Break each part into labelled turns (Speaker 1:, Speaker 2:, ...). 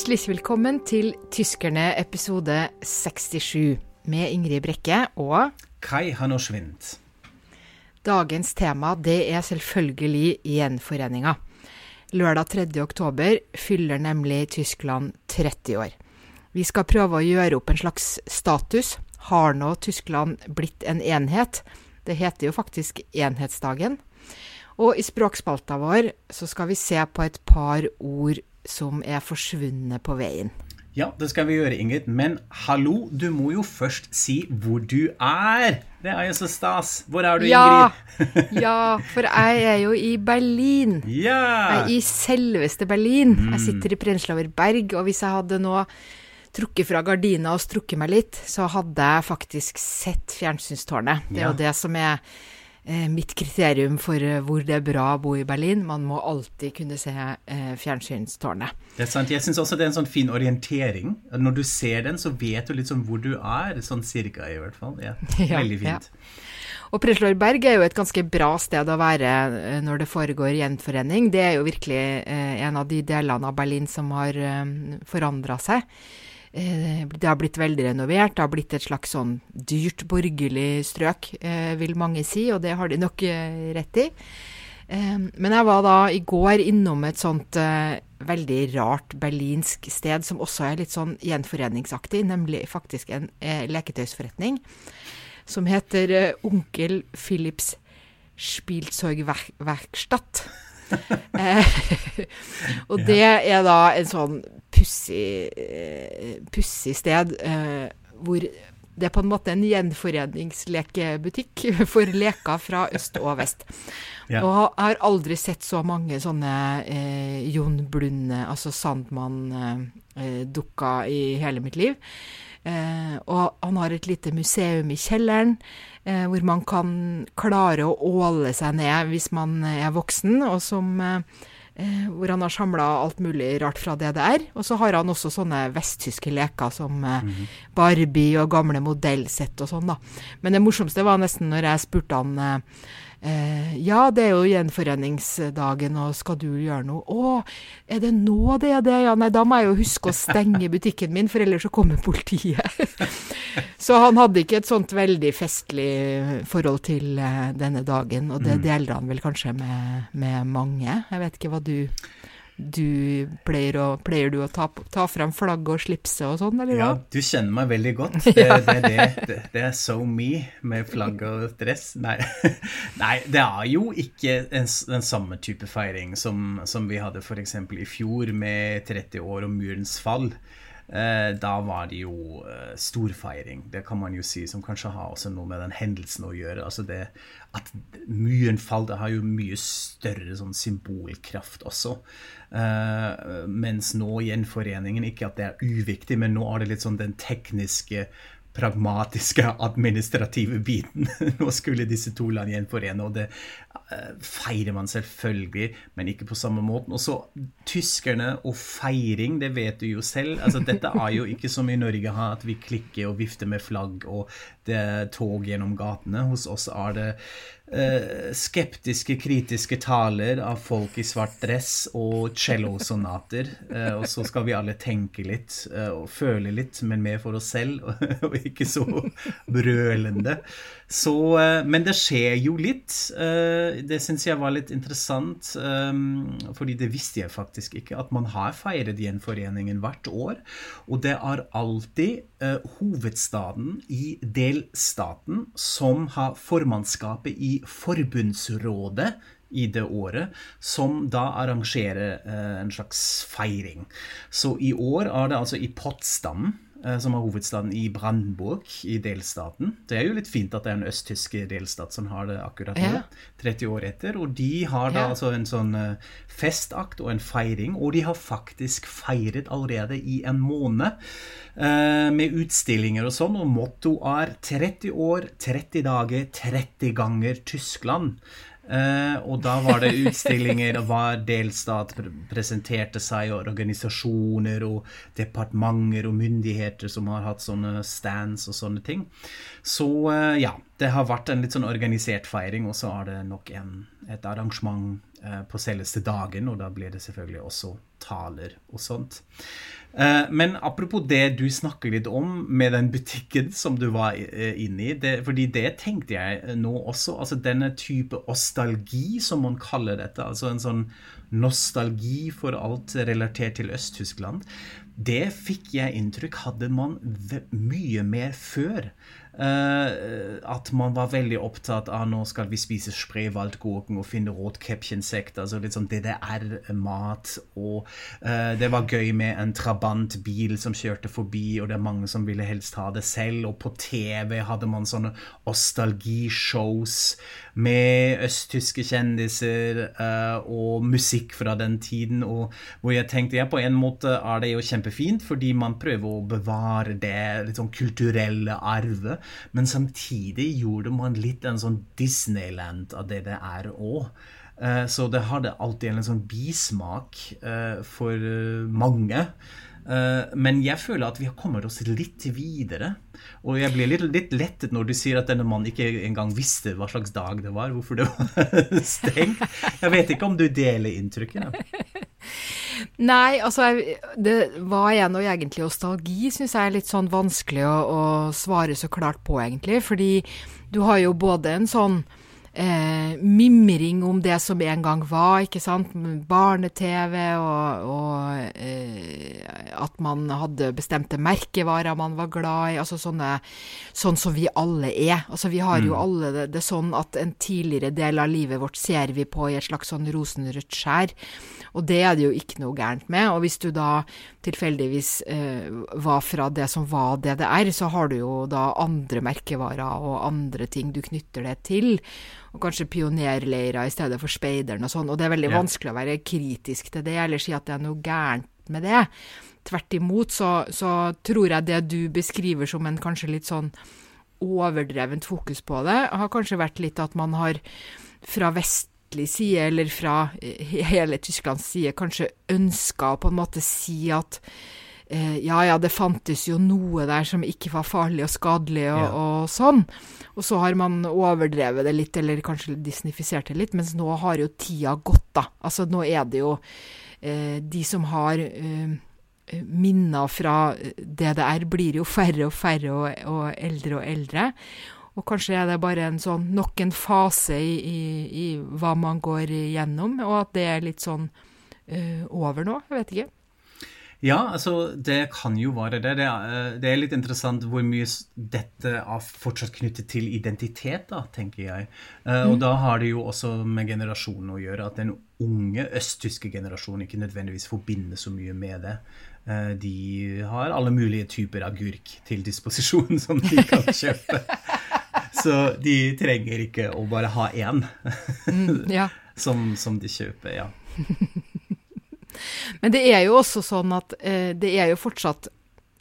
Speaker 1: Herzlich velkommen til Tyskerne episode 67 med Ingrid Brekke og
Speaker 2: Kai Hannoschwind.
Speaker 1: Dagens tema det er selvfølgelig gjenforeninga. Lørdag 3. oktober fyller nemlig Tyskland 30 år. Vi skal prøve å gjøre opp en slags status. Har nå Tyskland blitt en enhet? Det heter jo faktisk enhetsdagen. Og i språkspalta vår så skal vi se på et par ord som er forsvunnet på veien.
Speaker 2: Ja, det skal vi gjøre, Ingrid. Men hallo, du må jo først si hvor du er. Det er jo så stas. Hvor er du,
Speaker 1: Ja,
Speaker 2: Ingrid?
Speaker 1: ja, for jeg er jo i Berlin.
Speaker 2: Ja!
Speaker 1: Jeg er i selveste Berlin. Jeg sitter i Prenzlauer Berg, og hvis jeg hadde nå trukket fra gardina og strukket meg litt, så hadde jeg faktisk sett fjernsynstårnet. Det er
Speaker 2: Ja.
Speaker 1: jo det som er mitt kriterium for eh, hvor det er bra å bo i Berlin. Man må alltid kunne se eh, fjernsynstårnet.
Speaker 2: Det er sant. Jeg syns også det er en sånn fin orientering. Når du ser den, så vet du litt sånn hvor du er. Sånn cirka, i hvert fall. Ja.
Speaker 1: Ja,
Speaker 2: Veldig fint.
Speaker 1: Og Preslor Berg er jo et ganske bra sted å være eh, når det foregår gjenforening. Det er jo virkelig eh, en av de delene av Berlin som har eh, forandra seg. Eh, det har blitt veldig renovert. Det har blitt et slags sånn dyrt borgerlig strøk, eh, vil mange si, og det har de nok eh, rett i. Men jeg var da i går innom et sånt veldig rart berlinsk sted som også er litt sånn gjenforeningsaktig, nemlig faktisk en leketøysforretning som heter Onkel Philips Spielzeugwerkstatt. Eh, og det er da en sånn pussig eh, pussig sted eh, hvor det er på en måte en gjenforeningslekebutikk for leker fra øst og vest.
Speaker 2: Ja.
Speaker 1: Og jeg har aldri sett så mange sånne eh, Jon Blunde, altså Sandmann-dukker i hele mitt liv. Eh, og han har et lite museum i kjelleren, eh, hvor man kan klare å åle seg ned hvis man er voksen, og som eh, hvor han har samla alt mulig rart fra DDR. Og så har han også sånne vesttyske leker som eh, Barbie og gamle modellsett og sånn, da. Men det morsomste var nesten når jeg spurte han eh, Eh, ja, det er jo gjenforeningsdagen, og skal du gjøre noe? Å, er det nå det er det? Ja, nei, da må jeg jo huske å stenge butikken min, for ellers så kommer politiet. så han hadde ikke et sånt veldig festlig forhold til eh, denne dagen, og det delte han vel kanskje med, med mange. Jeg vet ikke hva du du pleier, å, pleier du å ta, ta fram flagget og slipset og sånn, eller?
Speaker 2: Ja, du kjenner meg veldig godt. Det, det, det, det, det er so me med flagg og dress. Nei. Nei, det er jo ikke en, den samme type feiring som, som vi hadde f.eks. i fjor med 30 år og murens fall. Eh, da var det jo eh, storfeiring, det kan man jo si, som kanskje har også noe med den hendelsen å gjøre. Altså det at muren falt, det har jo mye større sånn symbolkraft også. Eh, mens nå gjenforeningen, ikke at det er uviktig, men nå er det litt sånn den tekniske pragmatiske, administrative biten. Nå skulle disse to land gjenforene, og det eh, feirer man selvfølgelig, men ikke på samme måten. Og så tyskerne og feiring, det vet du jo selv. altså Dette er jo ikke som i Norge, at vi klikker og vifter med flagg og det er tog gjennom gatene. Hos oss er det skeptiske, kritiske taler av folk i svart dress og cellosonater. Eh, og så skal vi alle tenke litt eh, og føle litt, men mer for oss selv, og ikke så brølende. Så, eh, men det skjer jo litt. Eh, det syns jeg var litt interessant, eh, fordi det visste jeg faktisk ikke, at man har feiret gjenforeningen hvert år. Og det er alltid eh, hovedstaden i delstaten som har formannskapet i forbundsrådet i det året, som da arrangerer eh, en slags feiring. Så i år er det altså i Potsdam, som er hovedstaden i Brandenburg i delstaten. Det er jo litt fint at det er en østtysk delstat som har det akkurat nå,
Speaker 1: Ja.
Speaker 2: 30 år etter. Og de har da
Speaker 1: Ja.
Speaker 2: altså en sånn eh, festakt og en feiring, og de har faktisk feiret allerede i en måned. eh, Med utstillinger og sånn, og motto er 30 år, 30 dager, 30 ganger Tyskland. Eh, og da var det utstillinger, og hver delstat presenterte seg, og organisasjoner og departementer og myndigheter som har hatt sånne stands og sånne ting. Så eh, ja, det har vært en litt sånn organisert feiring, og så er det nok en, et arrangement eh, på selveste dagen, og da blir det selvfølgelig også taler og sånt. Uh, men apropos det du snakker litt om med den butikken som du var uh, inne i, det, fordi det tenkte jeg nå også. altså Denne type ostalgi, som man kaller dette. Altså en sånn nostalgi for alt relatert til Øst-Tyskland. Det fikk jeg inntrykk hadde man mye mer før. Uh, at man var veldig opptatt av nå skal vi spise spreewaldgurken og finne råtkäppchensekt, altså litt sånn DDR-mat. Og uh, det var gøy med en trabantbil som kjørte forbi, og det er mange som ville helst ha det selv. Og på TV hadde man sånne ostalgishows med østtyske kjendiser uh, og musikk fra den tiden, og hvor jeg tenkte ja, på en måte er det jo kjempefint, fordi man prøver å bevare det litt sånn kulturelle arvet. Men samtidig gjorde man litt en sånn Disneyland av det det er òg. Eh, så det hadde alltid en sånn bismak eh, for eh, mange. Men jeg føler at vi har kommet oss litt videre. Og jeg blir litt, litt, lettet når du sier at denne mannen ikke engang visste hva slags dag det var, hvorfor det var stengt. Jeg vet ikke om du deler inntrykket?
Speaker 1: Nei, altså det, Hva er nå egentlig nostalgi, syns jeg er litt sånn vanskelig å, å, svare så klart på, egentlig. Fordi du har jo både en sånn eh, mimring om det som en gang var, ikke sant. Barne-TV og, og eh, at man hadde bestemte merkevarer man var glad i. Altså sånne Sånn som vi alle er. Altså vi har jo mm. alle det, det sånn at en tidligere del av livet vårt ser vi på i et slags sånn rosenrødt skjær. Og det er det jo ikke noe gærent med. Og hvis du da tilfeldigvis eh, var fra det som var DDR, så har du jo da andre merkevarer og andre ting du knytter det til og kanskje pionerleirer i stedet for speideren og sånn. Og det er veldig ja. vanskelig å være kritisk til det, eller si at det er noe gærent med det. Tvert imot så, så tror jeg det du beskriver som en kanskje litt sånn overdrevent fokus på det, har kanskje vært litt at man har fra vestlig side, eller fra hele Tysklands side, kanskje ønska å på en måte si at eh, ja ja, det fantes jo noe der som ikke var farlig og skadelig og, ja. og, sånn. Og så har man overdrevet det litt, eller kanskje disnifisert det litt, mens nå har jo tida gått, da. Altså nå er det jo eh, de som har eh, minner fra DDR, blir jo færre og færre og, og, eldre og eldre. Og kanskje er det bare en sånn nok en fase i, i, i hva man går igjennom, og at det er litt sånn uh, over nå. Jeg vet ikke.
Speaker 2: Ja, altså det kan jo være det. Det er, eh, det er, litt interessant hvor mye dette er fortsatt knyttet til identitet, da, tenker jeg. Og mm. Da har det jo også med generasjonen å gjøre. At den unge østtyske generasjonen ikke nødvendigvis forbinder så mye med det. De har alle mulige typer agurk til disposisjon som de kan kjøpe. så de trenger ikke å bare ha én mm, ja. som, som de kjøper, ja.
Speaker 1: Men det er jo også sånn at eh, det er jo fortsatt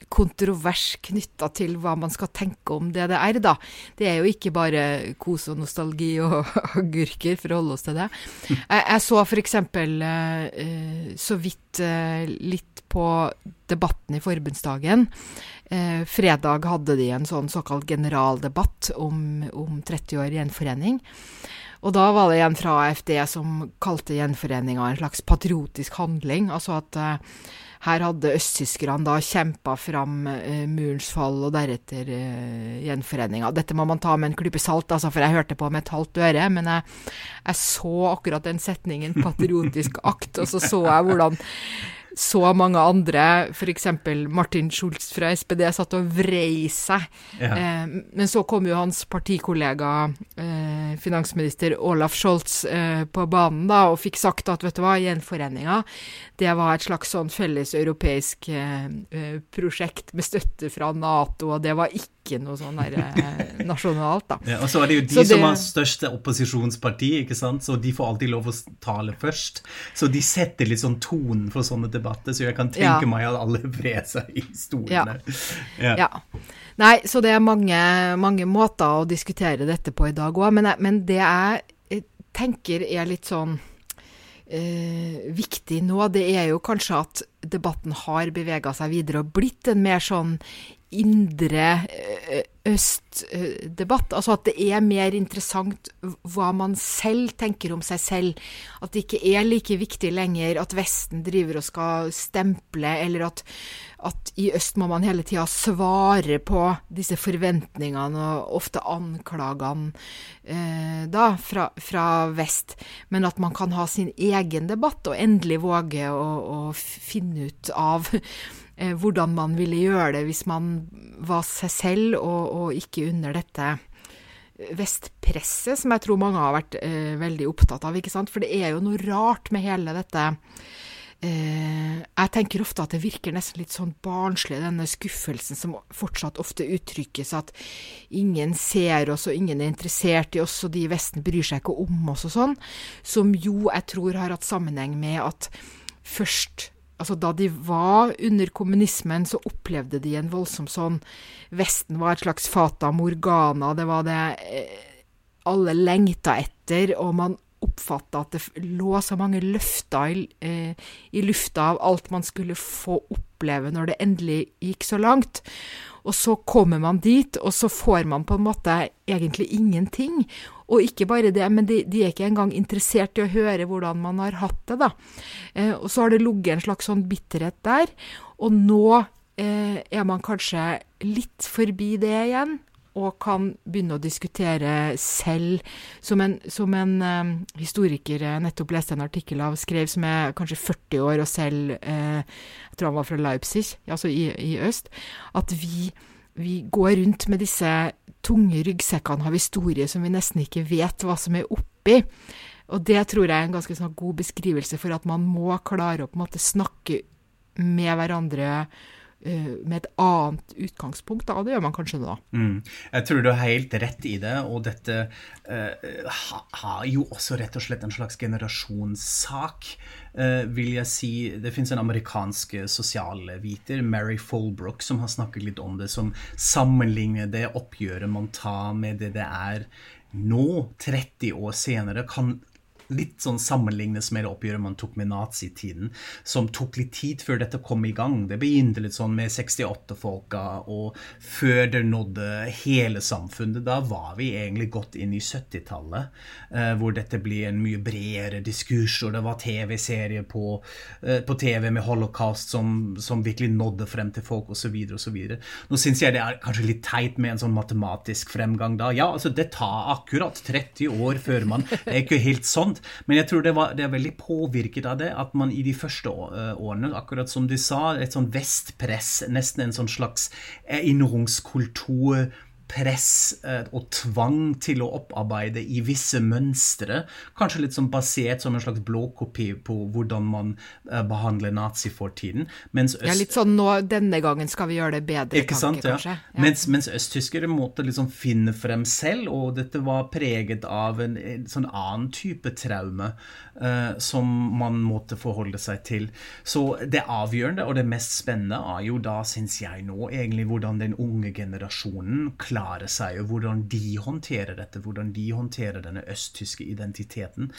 Speaker 1: kontrovers knytta til hva man skal tenke om DDR, da. Det er jo ikke bare kos og nostalgi og agurker, for å holde oss til det. Jeg, jeg så f.eks. Uh, så vidt uh, litt på debatten i forbundsdagen. Eh, fredag hadde de en sånn såkalt generaldebatt om, om 30 år gjenforening. Og da var det en fra AFD som kalte gjenforeninga en slags patriotisk handling. Altså at uh, her hadde østtyskerne da kjempa fram uh, murens fall og deretter uh, gjenforeninga. Dette må man ta med en klype salt, altså, for jeg hørte på med et halvt øre. Men jeg, jeg så akkurat den setningen, patriotisk akt, og så så jeg hvordan så mange andre, f.eks. Martin Schulz fra SPD, satt og vrei seg. Ja. Eh, men så kom jo hans partikollega, eh, finansminister Olaf Scholz, eh, på banen da, og fikk sagt at vet du hva, gjenforeninga, det var et slags sånn felles europeisk eh, eh, prosjekt med støtte fra Nato, og det var ikke ikke noe sånn der, eh, nasjonalt, da.
Speaker 2: Ja, og så er det jo de det, som har største opposisjonsparti, ikke sant, så de får alltid lov å tale først. Så de setter litt sånn tonen for sånne debatter, så jeg kan tenke ja. meg at alle vrer seg i stolene.
Speaker 1: Ja. ja. Nei, så det er mange, mange, måter å diskutere dette på i dag òg, men, men det jeg tenker er litt sånn Eh, viktig nå, det er jo kanskje at debatten har bevega seg videre og blitt en mer sånn indre eh, vest-øst-debatt. Altså at det er mer interessant hva man selv tenker om seg selv. At det ikke er like viktig lenger at Vesten driver og skal stemple, eller at, at i øst må man hele tida svare på disse forventningene og ofte anklagene eh, da, fra, fra, vest. Men at man kan ha sin egen debatt og endelig våge å, å finne ut av eh, hvordan man ville gjøre det hvis man var seg selv og, og ikke under dette vestpresset, som jeg tror mange har vært eh, veldig opptatt av. ikke sant? For det er jo noe rart med hele dette eh, Jeg tenker ofte at det virker nesten litt sånn barnslig, denne skuffelsen som fortsatt ofte uttrykkes, at ingen ser oss, og ingen er interessert i oss, og de i Vesten bryr seg ikke om oss og sånn, som jo jeg tror har hatt sammenheng med at først Altså, da de var under kommunismen, så opplevde de en voldsom sånn Vesten var et slags fata morgana. Det var det eh, alle lengta etter, og man oppfatta at det lå så mange løfter i, eh, i, lufta av alt man skulle få oppleve når det endelig gikk så langt. Og så kommer man dit, og så får man på en måte egentlig ingenting. Og ikke bare det, men de, de, er ikke engang interessert i å høre hvordan man har hatt det, da. Eh, og så har det ligget en slags sånn bitterhet der. Og nå eh, er man kanskje litt forbi det igjen og kan begynne å diskutere selv. Som en, som en eh, historiker jeg nettopp leste en artikkel av, skrev som er kanskje 40 år og selv eh, Jeg tror han var fra Leipzig, altså i, i øst. At vi, vi, går rundt med disse tunge ryggsekkene av historie som vi nesten ikke vet hva som er oppi. Og det tror jeg er en ganske sånn god beskrivelse for at man må klare å på en måte snakke med hverandre Eh, med et annet utgangspunkt. Da. Det gjør man kanskje da.
Speaker 2: Mm. Jeg tror du har helt rett i det, og dette uh, har jo også rett og slett en slags generasjonssak. Uh, vil jeg si. Det fins en amerikansk sosialviter, Mary Folbrook, som har snakket litt om det, som sammenligner det oppgjøret man tar med det det er nå, 30 år senere, kan litt sånn sammenlignes med det oppgjøret man tok med nazitiden, som tok litt tid før dette kom i gang. Det begynte litt sånn med 68-folka, og før det nådde hele samfunnet. Da var vi egentlig godt inn i 70-tallet, eh, hvor dette ble en mye bredere diskurs, og det var TV-serier på, eh, på, TV med holocaust som, som, virkelig nådde frem til folk, osv., osv. Nå syns jeg det er kanskje litt teit med en sånn matematisk fremgang da. Ja, altså det tar akkurat 30 år før man Det er ikke helt sånn. Men jeg tror det, var, det, er veldig påvirket av det at man i de første eh, årene, akkurat som de sa, et sånn vestpress, nesten en sånn slags erinnerungskultur press eh, og tvang til å opparbeide i visse mønstre. Kanskje litt sånn basert som en slags blåkopi på hvordan man eh, behandler nazifortiden.
Speaker 1: Mens øst... Ja, litt sånn nå, denne gangen skal vi gjøre det bedre,
Speaker 2: Ikke sant, ja. kanskje. Ja. Mens, mens, østtyskere måtte liksom finne frem selv, og dette var preget av en, en sånn annen type traume uh, som man måtte forholde seg til. Så det avgjørende og det mest spennende er jo da, syns jeg nå, egentlig hvordan den unge generasjonen klarer forklare seg, og hvordan de håndterer dette, hvordan de håndterer denne østtyske identiteten.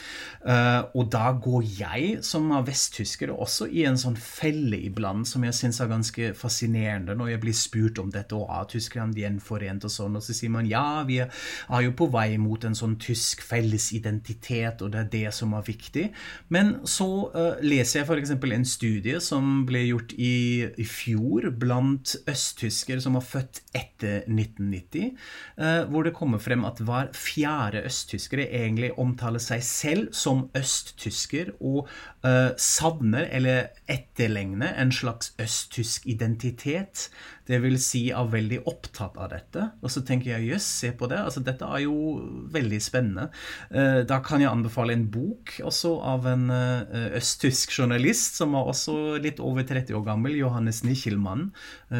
Speaker 2: Uh, og da går jeg, som er vesttysker, også i en sånn felle iblant, som jeg syns er ganske fascinerende, når jeg blir spurt om dette, og er Tyskland gjenforent og sånn, og så sier man ja, vi er jo på vei mot en sånn tysk felles identitet, og det er det som er viktig. Men så uh, leser jeg f.eks. en studie som ble gjort i, i fjor blant østtyskere som var født etter 1990. 1990, eh, hvor det kommer frem at hver fjerde østtyskere egentlig omtaler seg selv som østtysker og uh, savner eller etterlegner en slags østtysk identitet. Det vil si er veldig opptatt av dette. Og så tenker jeg jøss, se på det. altså Dette er jo veldig spennende. Uh, da kan jeg anbefale en bok også av en uh, østtysk journalist som er også litt over 30 år gammel, Johannes Nichelmann.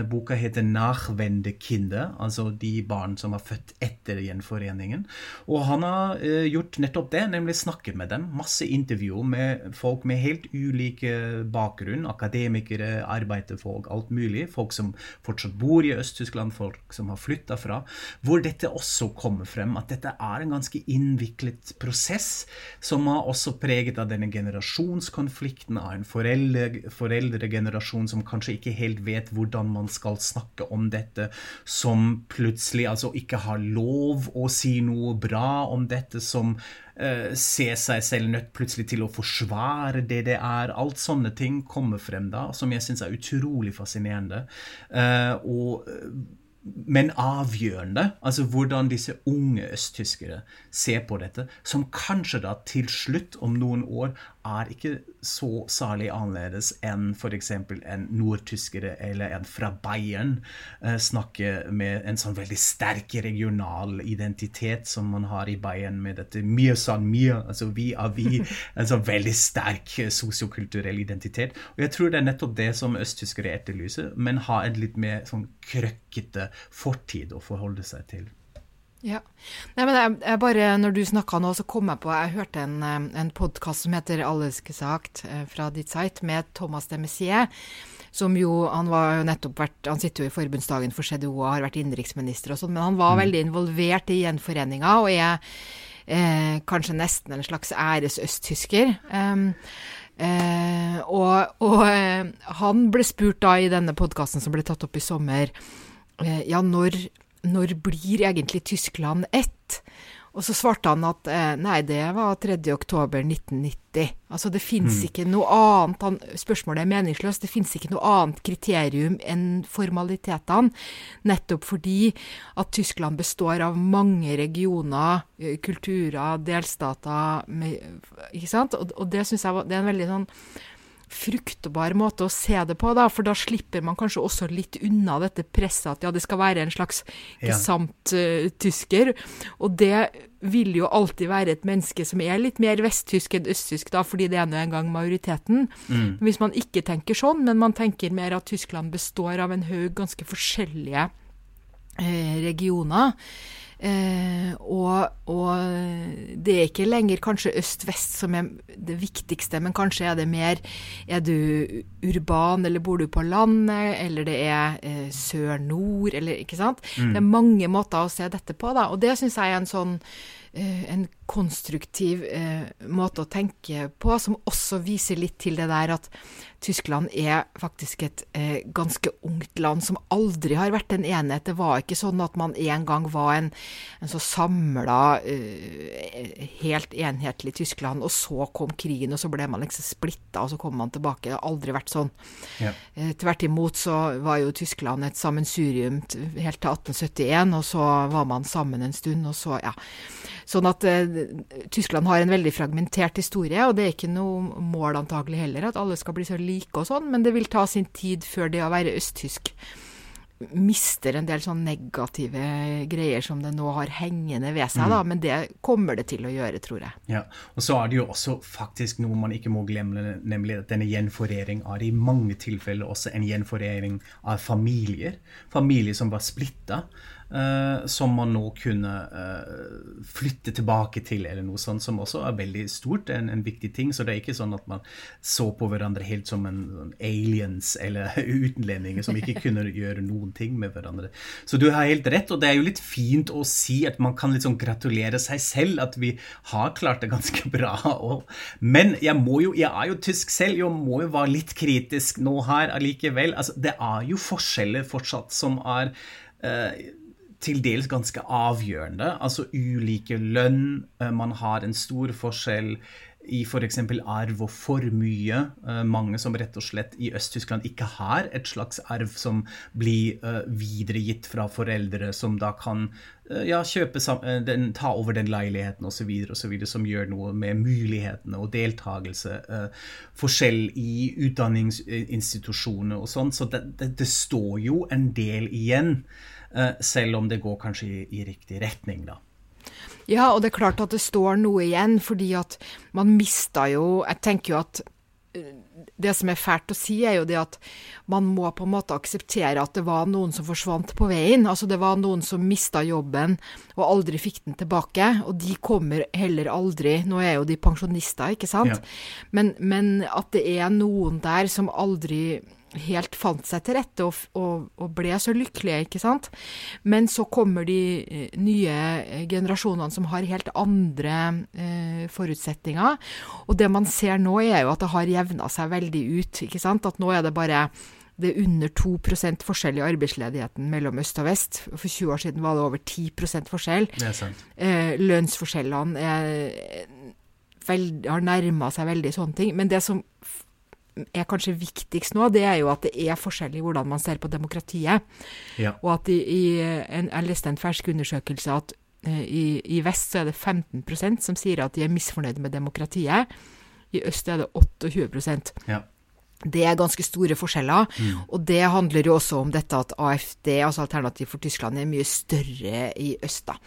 Speaker 2: boka heter 'Nachwende Kinder', altså de barn som er født etter gjenforeningen. Og han har gjort nettopp det, nemlig snakket med dem. Masse intervjuer med folk med helt ulike bakgrunn. Akademikere, arbeiderfolk, alt mulig. Folk som fortsatt bor i Øst-Tyskland, folk som har flytta fra. Hvor dette også kommer frem, at dette er en ganske innviklet prosess, som er også preget av denne generasjonskonflikten, av en foreldre, foreldregenerasjon som kanskje ikke helt vet hvordan man skal snakke om dette, som plutselig altså ikke har lov å si noe bra om dette, som uh, ser seg selv nødt plutselig til å forsvare det det er. Alt sånne ting kommer frem da, som jeg syns er utrolig fascinerende. Uh, og men avgjørende, altså hvordan disse unge østtyskere ser på dette, som kanskje da til slutt, om noen år, er ikke så særlig annerledes enn f.eks. en nordtyskere eller en fra Bayern eh, snakker med en sånn veldig sterk regional identitet som man har i Bayern med dette mir san mir, altså vi er vi, en sånn veldig sterk sosiokulturell identitet. Og jeg tror det er nettopp det som østtyskere etterlyser, men har en litt mer sånn krøkkete fortid å forholde seg til.
Speaker 1: Ja. Nei, men jeg, jeg bare, Når du snakka nå, så kom jeg på Jeg hørte en, eh, en podkast som heter Alleske Sagt eh, fra ditt site, med Thomas de Messier. Som jo, Han var jo nettopp vært, han sitter jo i forbundsdagen for CDO og har vært innenriksminister og sånn, men han var mm. veldig involvert i gjenforeninga og er eh, kanskje nesten en slags æresøsttysker. Um, eh, og, og eh, han ble spurt da i denne podkasten som ble tatt opp i sommer, eh, ja, når når blir egentlig Tyskland ett? Og så svarte han at eh, nei, det var 3.10.1990. Altså det fins mm. ikke noe annet han, Spørsmålet er meningsløst. Det fins ikke noe annet kriterium enn formalitetene. Nettopp fordi at Tyskland består av mange regioner, eh, kulturer, delstater Ikke sant? Og, og det syns jeg var, det er en veldig sånn fruktbar måte å se det på, da, for da slipper man kanskje også litt unna dette presset at ja, det skal være en slags gesamttysker. Uh, og det vil jo alltid være et menneske som er litt mer vesttysk enn østtysk, da, fordi det er nå engang majoriteten. Mm. Hvis man ikke tenker sånn, men man tenker mer at Tyskland består av en haug ganske forskjellige uh, regioner, Eh, og, og, det er ikke lenger kanskje øst-vest som er det viktigste, men kanskje er det mer Er du urban, eller bor du på landet, eller det er eh, sør-nord, eller ikke sant? Mm. Det er mange måter å se dette på, da. Og det syns jeg er en sånn en konstruktiv eh, måte å tenke på, som også viser litt til det der at Tyskland er faktisk et eh, ganske ungt land som aldri har vært en enhet. Det var ikke sånn at man en gang var en, en så samla, helt enhetlig Tyskland, og så kom krigen, og så ble man liksom splitta, og så kom man tilbake. Det har aldri vært sånn. Ja. Tvert imot så var jo Tyskland et sammensurium helt til 1871, og så var man sammen en stund, og så, ja. Sånn at eh, Tyskland har en veldig fragmentert historie, og det er ikke noe mål antagelig heller at alle skal bli så like og sånn, men det vil ta sin tid før det å være østtysk mister en del sånn negative greier som det nå har hengende ved seg, mm. da, men det kommer det til å gjøre, tror jeg.
Speaker 2: Ja, og så er det jo også faktisk noe man ikke må glemme, nemlig at denne gjenforening er i mange tilfeller også en gjenforening av familier. Familier som var splitta. Uh, som man nå kunne uh, flytte tilbake til, eller noe sånt, som også er veldig stort. En, en, viktig ting. Så det er ikke sånn at man så på hverandre helt som en, en aliens eller utenlendinger som ikke kunne gjøre noen ting med hverandre. Så du har helt rett, og det er jo litt fint å si at man kan liksom gratulere seg selv at vi har klart det ganske bra. Og, men jeg må jo, jeg er jo tysk selv, jeg må jo være litt kritisk nå her allikevel. Altså, det er jo forskjeller fortsatt som er uh, til dels ganske avgjørende. Altså ulike lønn. Eh, man har en stor forskjell i f.eks. arv og formue. Eh, mange som rett og slett i Øst-Tyskland ikke har et slags arv som blir uh, videregitt fra foreldre, som da kan ja, kjøpe den, ta over den leiligheten osv., som gjør noe med mulighetene og deltakelse. Forskjell i utdanningsinstitusjoner og sånn. Så det, det, det står jo en del igjen. Eh, selv om det går kanskje i, i riktig retning, da.
Speaker 1: Ja, og det er klart at det står noe igjen, fordi at man mista jo Jeg tenker jo at eh, det som er fælt å si, er jo det at man må på en måte akseptere at det var noen som forsvant på veien. Altså det var noen som mista jobben og aldri fikk den tilbake. Og de kommer heller aldri Nå er jo de pensjonister, ikke sant? Ja. Men, men at det er noen der som aldri helt fant seg til rette og, og, og, ble så lykkelige, ikke sant. Men så kommer de eh, nye eh, generasjonene som har helt andre eh, forutsetninger. Og det man ser nå, er jo at det har jevna seg veldig ut, ikke sant. At nå er det bare det er under 2 forskjell i arbeidsledigheten mellom øst og vest. For 20 år siden var det over 10 forskjell.
Speaker 2: Det er sant.
Speaker 1: Eh, lønnsforskjellene er, vel, har nærma seg veldig sånne ting. Men det som er kanskje viktigst nå, det er jo at det er forskjell i hvordan man ser på demokratiet.
Speaker 2: Ja.
Speaker 1: Og at i, i en, Jeg leste en fersk undersøkelse at eh, i, i, vest så er det 15% som sier at de er misfornøyd med demokratiet. I øst er det 28
Speaker 2: ja.
Speaker 1: Det er ganske store forskjeller.
Speaker 2: Mm.
Speaker 1: Og det handler jo også om dette at AFD, altså Alternativ for Tyskland, er mye større i øst. da.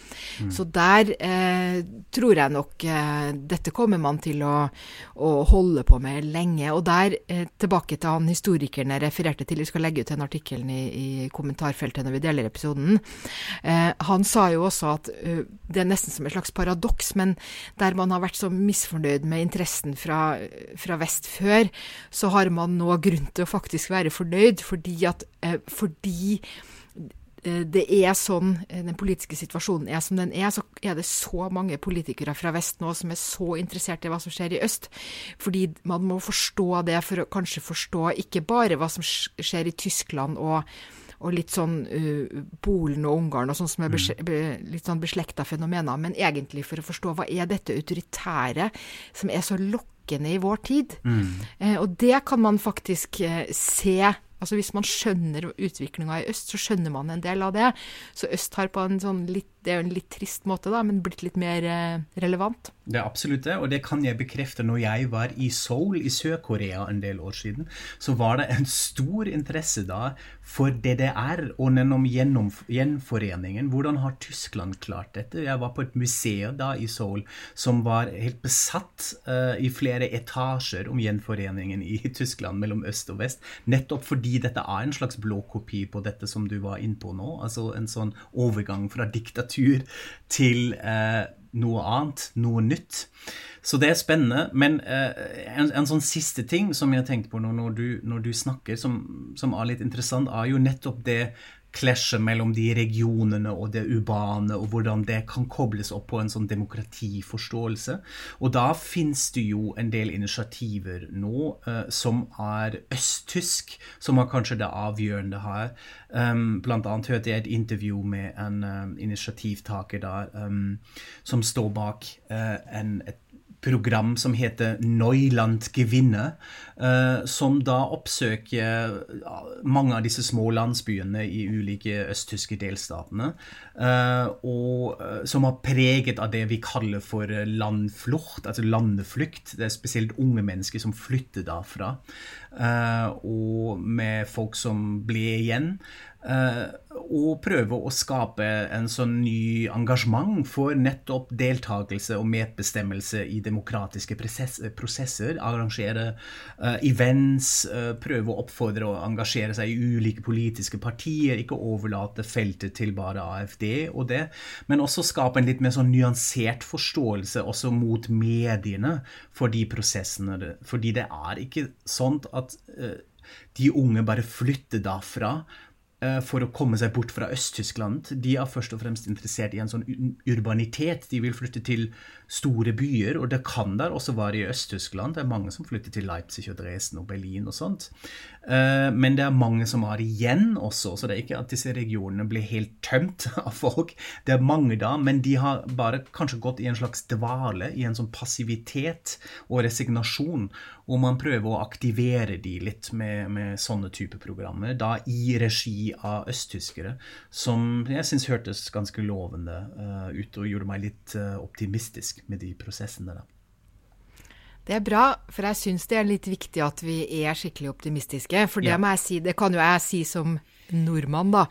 Speaker 1: Mm. Så der eh, tror jeg nok eh, dette kommer man til å, å, holde på med lenge. Og der, eh, tilbake til han historikeren jeg refererte til, vi skal legge ut den artikkelen i, i kommentarfeltet når vi deler episoden. Eh, han sa jo også at uh, det er nesten som et slags paradoks, men der man har vært så misfornøyd med interessen fra, fra vest før, så har man man nå grunn til å faktisk være fornøyd, fordi at eh, fordi eh, det er sånn eh, den politiske situasjonen er som den er, så er det så mange politikere fra vest nå som er så interessert i hva som skjer i øst. Fordi man må forstå det for å kanskje forstå ikke bare hva som skjer i Tyskland og, og litt sånn uh, Polen og Ungarn og sånn som er mm. be, litt sånn beslekta fenomener, men egentlig for å forstå hva er dette autoritære som er så lokkende i vår tid. Mm. Eh, og det kan man faktisk eh, se. Altså Hvis man skjønner utviklinga i øst, så skjønner man en del av det. Så øst har på en sånn litt det er jo en litt trist måte, da, men blitt litt mer eh, relevant.
Speaker 2: Det er absolutt det, og det kan jeg bekrefte. Når jeg var i Seoul i Sør-Korea en del år siden, så var det en stor interesse da for DDR og gjennom gjenforeningen. Hvordan har Tyskland klart dette? Jeg var på et museum da i Seoul som var helt besatt uh, i flere etasjer om gjenforeningen i Tyskland mellom øst og vest. Nettopp fordi dette er en slags blåkopi på dette som du var inne på nå. Altså en sånn overgang fra diktatur litteratur til eh, noe annet, noe nytt. Så det er spennende. Men eh, en, en, sånn siste ting som jeg tenkte på når, når, du, når du, snakker, som, som, er litt interessant, er jo nettopp det klasjet mellom de regionene og det urbane, og hvordan det kan kobles opp på en sånn demokratiforståelse. Og da finnes det jo en del initiativer nå uh, som er østtysk, som er kanskje det avgjørende her. Um, blant annet hørte jeg et intervju med en um, initiativtaker der um, som står bak uh, en, et program som heter Neuland Gevinne, eh, som da oppsøker mange av disse små landsbyene i ulike østtyske delstatene, eh, og eh, som har preget av det vi kaller for landflucht, altså landeflukt. Det er spesielt unge mennesker som flytter derfra, og med folk som blir igjen. Uh, og prøve å skape en sånn ny engasjement for nettopp deltakelse og medbestemmelse i demokratiske prosesser. Arrangere uh, events, prøve å oppfordre å engasjere seg i ulike politiske partier. Ikke overlate feltet til bare AFD og det, men også skape en litt mer sånn nyansert forståelse også mot mediene for de prosessene. Fordi det er ikke sånn at de unge bare flytter derfra Eh, for å komme seg bort fra Øst-Tyskland. De er først og fremst interessert i en sånn urbanitet. De vil flytte til store byer, og det kan der også være i Øst-Tyskland. Det er mange som flytter til Leipzig og Dresden og Berlin og sånt. Eh, men det er mange som har igjen også, så det er ikke at disse regionene blir helt tømt av folk. Det er mange da, men de har bare kanskje gått i en slags dvale, i en sånn passivitet og resignasjon. Og man prøver å aktivere de litt med, med sånne type programmer, da i regi av østtyskere, som jeg syns hørtes ganske lovende uh, ut og gjorde meg litt uh, optimistisk med de prosessene. da.
Speaker 1: Det er bra, for jeg syns det er litt viktig at vi er skikkelig optimistiske. For det ja. må jeg si, det kan jo jeg si som nordmann, da.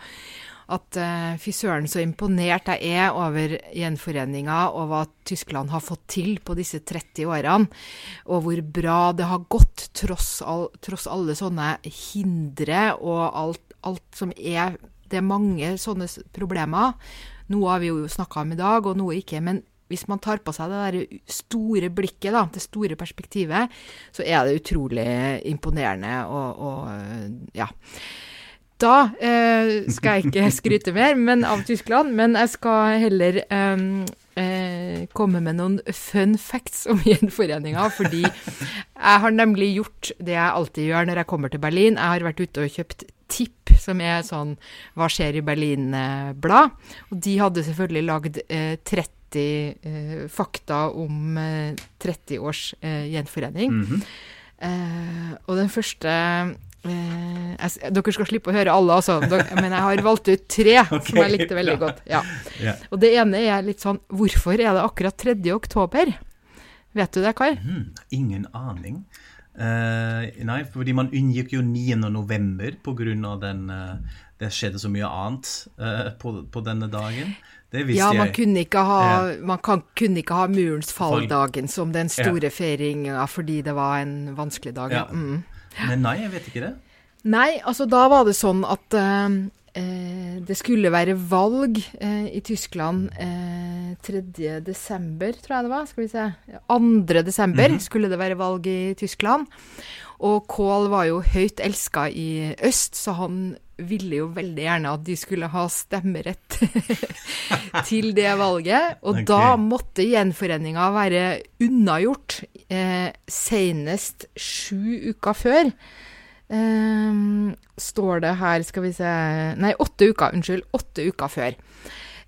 Speaker 1: At uh, fy søren så imponert jeg er over gjenforeninga og hva Tyskland har fått til på disse 30 årene. Og hvor bra det har gått tross, all, tross alle sånne hindre og alt, alt, som er Det er mange sånne problemer. Noe har vi jo snakka om i dag, og noe ikke. men hvis man tar på seg det der store blikket, da, det store perspektivet, så er det utrolig imponerende og, og ja. Da eh, skal jeg ikke skryte mer men, av Tyskland, men jeg skal heller eh, eh, eh, komme med noen fun facts om gjenforeninga. Fordi jeg har nemlig gjort det jeg alltid gjør når jeg kommer til Berlin. Jeg har vært ute og kjøpt Tipp, som er sånn Hva skjer i Berlin-blad. Og de hadde selvfølgelig lagd eh, 30 eh, fakta om 30 eh, års eh, gjenforening. Mm -hmm. og den første Eh, jeg, dere skal slippe å høre alle, altså. Dere, men jeg har valgt ut tre okay, som jeg likte veldig godt. Ja. Yeah. Og det ene er litt sånn Hvorfor er det akkurat 3. oktober? Vet du det, Kai?
Speaker 2: Mm, ingen aning. Uh, nei, fordi man unngikk jo 9. november av den uh, Det skjedde så mye annet uh, på, på, denne dagen. Det visste
Speaker 1: ja, man
Speaker 2: jeg.
Speaker 1: kunne ikke ha, man kan, kunne ikke ha murens fall-dagen som den store ja. feiringa fordi det var en vanskelig dag. Ja. Mm.
Speaker 2: Men nei, jeg vet ikke det.
Speaker 1: Nei, altså da var det sånn at eh, eh det skulle være valg eh, i Tyskland eh, 3. desember, tror jeg det var. Skal vi se. 2. desember mm -hmm. skulle det være valg i Tyskland. Og Kohl var jo høyt elska i øst, så han ville jo veldig gjerne at de skulle ha stemmerett til det valget. Og okay. da måtte gjenforeninga være unnagjort eh, senest sju uker før. Eh, står det her, skal vi se Nei, åtte uker, unnskyld. Åtte uker før.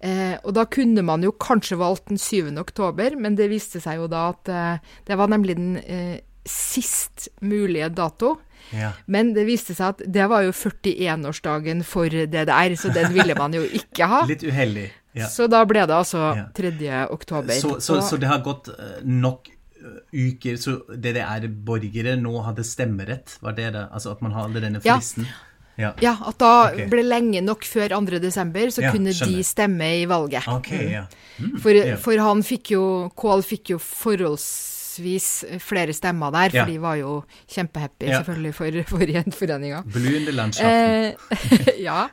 Speaker 1: Eh, og da kunne man jo kanskje valgt den 7. oktober, men det viste seg jo da at eh, det var nemlig den eh, sist mulige dato. Ja. Men det viste seg at det var jo 41-årsdagen for DDR, så den ville man jo ikke ha.
Speaker 2: Litt uheldig. Ja.
Speaker 1: Så da ble det altså 3. oktober.
Speaker 2: Så, så, så, det har gått eh, nok eh, uker så DDR-borgere nå hadde stemmerett? Var det det? Altså at man hadde denne fristen?
Speaker 1: Ja. Ja. ja. at da okay. ble lenge nok før 2. desember, så ja, kunne skjønner. de stemme i valget.
Speaker 2: Okay, ja.
Speaker 1: mm, for, for, han fikk jo Kål fikk jo forholds forholdsvis flere stemmer der, for ja. de var jo kjempehappy ja. selvfølgelig for, for gjenforeninga.
Speaker 2: Landskapet.
Speaker 1: Eh, ja.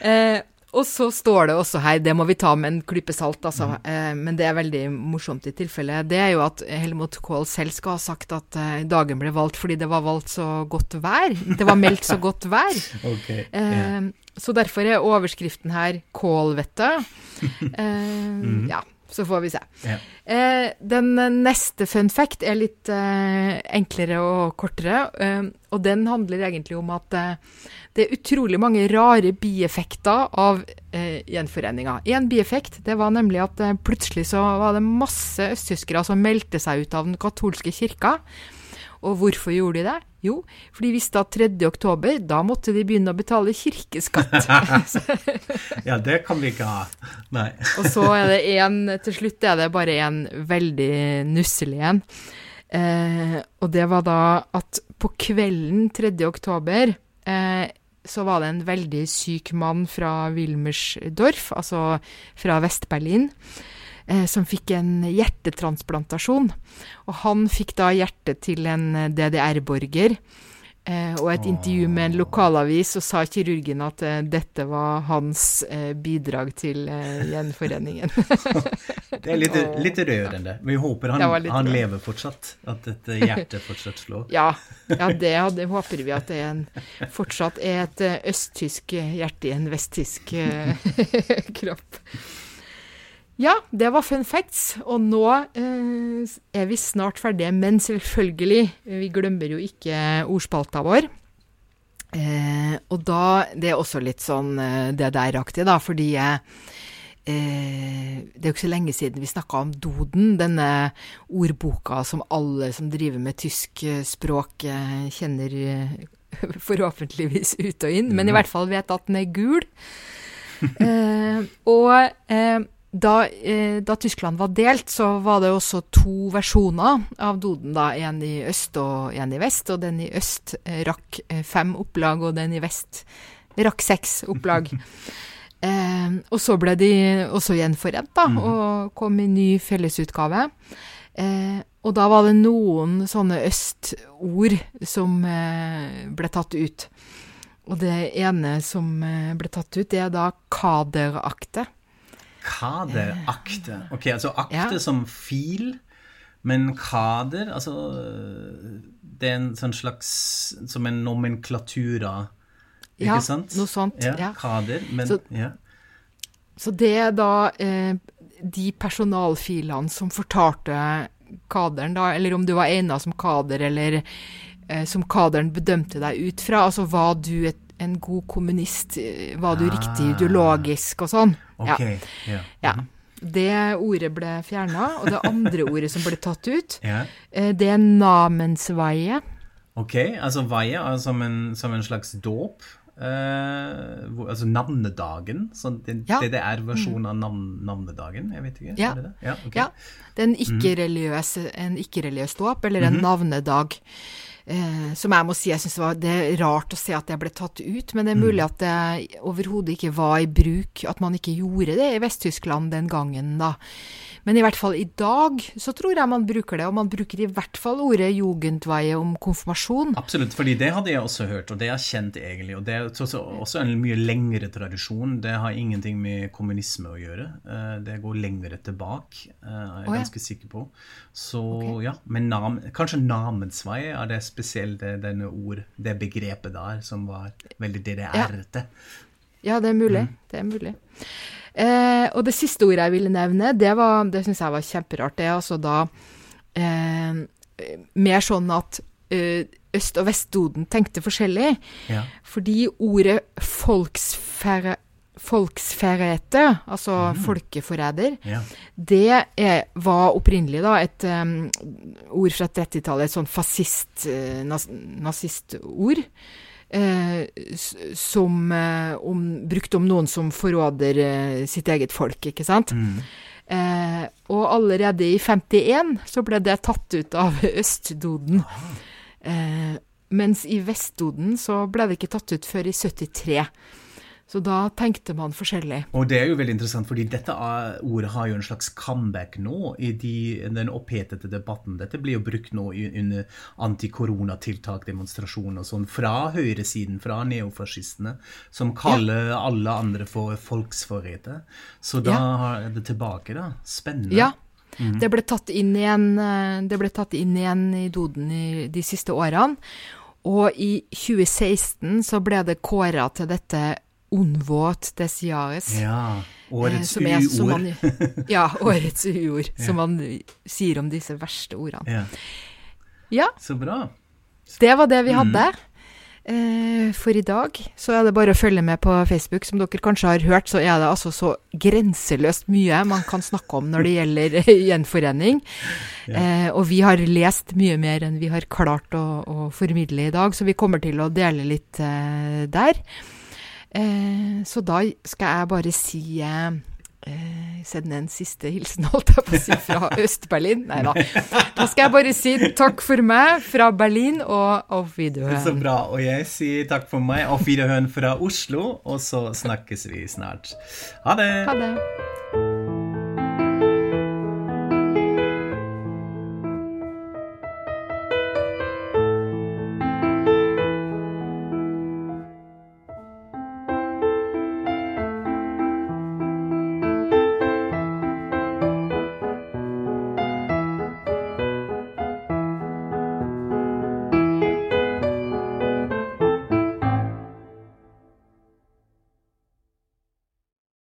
Speaker 1: Eh, og så står det også her, det må vi ta med en klype salt, altså, mm. eh, men det er veldig morsomt i tilfelle, det er jo at Helmut Kohl selv skal ha sagt at eh, dagen ble valgt fordi det var valgt så godt vær. Det var meldt så godt vær.
Speaker 2: okay, yeah.
Speaker 1: Så derfor er overskriften her 'Kål, vet du'. mm. Ja så får vi se. Ja. Eh, den neste fun fact er litt eh, enklere og kortere, eh, og den handler egentlig om at eh, det er utrolig mange rare bieffekter av eh, gjenforeninga. En bieffekt det var nemlig at eh, plutselig så var det masse østtyskere som meldte seg ut av den katolske kirka. Og hvorfor gjorde de det? Jo, for de visste at 3. oktober, da måtte de begynne å betale kirkeskatt.
Speaker 2: ja, det kan vi ikke ha. Nei.
Speaker 1: og så er det en, til slutt er det bare en veldig nusselig en. Eh, og det var da at på kvelden 3. oktober eh, så var det en veldig syk mann fra Wilmersdorf, altså fra Vest-Berlin som fikk en hjertetransplantasjon. Og han fikk da hjertet til en eh, DDR-borger. Eh, og et intervju med en lokalavis, og sa kirurgen at eh, dette var hans eh, bidrag til eh, gjenforeningen.
Speaker 2: det er litt, litt rørende. Vi håper han, han lever fortsatt. At dette hjertet fortsatt slår.
Speaker 1: ja, ja, det, det håper vi at det er en, fortsatt er et østtysk hjerte i en vesttysk kropp. Ja, det var fun facts. Og nå eh, er vi snart ferdige. Men selvfølgelig, vi glemmer jo ikke ordspalta vår. Eh, og da Det er også litt sånn eh, det der-aktig, da, fordi eh, det er jo ikke så lenge siden vi snakka om Doden, denne ordboka som alle som driver med tysk eh, språk, eh, kjenner forhåpentligvis ut og inn, men i hvert fall vet at den er gul. og da, eh, da, Tyskland var delt, så var det også to versjoner av Doden. da, En i øst og en i vest. Og den i øst eh, rakk eh, fem opplag, og den i vest rakk seks opplag. eh, og så ble de også gjenforent, da, mm. og kom i ny fellesutgave. Eh, og da var det noen sånne østord som eh, ble tatt ut. Og det ene som ble tatt ut, det er da kaderakte.
Speaker 2: Kaderakte. Ok, altså akte ja. som fil, men kader Altså Det er en sånn slags Som en nomenklatura, ikke
Speaker 1: ja,
Speaker 2: sant?
Speaker 1: Noe sånt, ja.
Speaker 2: ja. Kader, men
Speaker 1: så,
Speaker 2: ja.
Speaker 1: Så det er da eh, de personalfilene som fortalte kaderen, da, eller om du var egna som kader, eller eh, som kaderen bedømte deg ut fra. Altså var du et, en god kommunist, eh, var du riktig
Speaker 2: Ah.
Speaker 1: ideologisk og sånn.
Speaker 2: Okay.
Speaker 1: Ja.
Speaker 2: Yeah.
Speaker 1: ja. Det ordet ble fjerna, og det andre ordet som ble tatt ut, eh, det er namensveie.
Speaker 2: Ok, altså veie er som en, som en slags dåp. Uh, hvor, altså navnedagen. Så det,
Speaker 1: Ja.
Speaker 2: det, er versjonen av navn, navnedagen? Jeg vet ikke.
Speaker 1: Ja.
Speaker 2: Er det det? Ja, okay.
Speaker 1: Ja, det er en ikke-religiøs en ikke-religiøs dåp, eller
Speaker 2: Mhm.
Speaker 1: en navnedag. Eh, som jeg må si, jeg synes det, var, det er rart å se at det ble tatt ut, men det er
Speaker 2: Mm.
Speaker 1: mulig at det overhodet ikke var i bruk, at man ikke gjorde det i Vest-Tyskland den gangen, da. Men i hvert fall i dag så tror jeg man bruker det, og man bruker i hvert fall ordet jugendveie om konfirmasjon.
Speaker 2: Absolutt, fordi det hadde jeg også hørt, og det er kjent egentlig. Og det er også, en mye lengre tradisjon. Det har ingenting med kommunisme å gjøre. Eh, Det går lengre tilbake, eh, er jeg ganske sikker på. Så ja, men nam, kanskje namensvei er det spesielt det, denne ord, det begrepet der, som var veldig DDR-ete.
Speaker 1: Ja, det er mulig. Det er mulig. Eh, og det siste ordet jeg ville nevne, det, var- det syns jeg var kjemperart. Det er altså da eh, mer sånn at eh, Øst- og Vestdoden tenkte forskjellig.
Speaker 2: Ja.
Speaker 1: Fordi ordet folksfere, folksferete, altså folkeforræder,
Speaker 2: ja.
Speaker 1: det er, var opprinnelig da et um, ord fra 30-tallet, et sånn fascist, uh, nazistord. Uh, som uh, om, brukt om noen som forråder sitt eget folk, ikke sant?
Speaker 2: Mm.
Speaker 1: Og allerede i 51 så ble det tatt ut av Østdoden. Mens i Vestdoden så ble det ikke tatt ut før i 73. Så da tenkte man forskjellig.
Speaker 2: Og det er jo veldig interessant, fordi dette ordet har jo en slags comeback nå i de, den opphetede debatten. Dette blir jo brukt nå under antikoronatiltak, demonstrasjoner og sånn, fra høyresiden, fra neofascistene, som kaller alle andre for folksforrædere. Så da
Speaker 1: Ja.
Speaker 2: er det tilbake, da. Spennende.
Speaker 1: Ja. Det ble tatt inn igjen, eh, det ble tatt inn igjen i Doden i de siste årene. Og i 2016 så ble det kåra til dette Unvåt des Jahres.
Speaker 2: Ja.
Speaker 1: eh,
Speaker 2: Årets
Speaker 1: eh, er-
Speaker 2: uord.
Speaker 1: Ja, årets uord, som man sier om disse verste ordene.
Speaker 2: Ja.
Speaker 1: Ja,
Speaker 2: Så bra.
Speaker 1: det var det vi hadde. Eh, for i dag så er det bare å følge med på Facebook. Som dere kanskje har hørt, så er det altså så grenseløst mye man kan snakke om når det gjelder gjenforening. Eh, og vi har lest mye mer enn vi har klart å, å formidle i dag, så vi kommer til å dele litt eh, der. Eh, så da skal jeg bare si eh, eh, Sende en siste hilsen, holdt jeg på å si, fra Øst-Berlin. Nei da. Da skal jeg bare si takk for meg fra Berlin og auf
Speaker 2: Så bra. Og jeg sier takk for meg. Auf Wiederhøen fra Oslo, og så snakkes vi snart. Ha det.
Speaker 1: Ha det.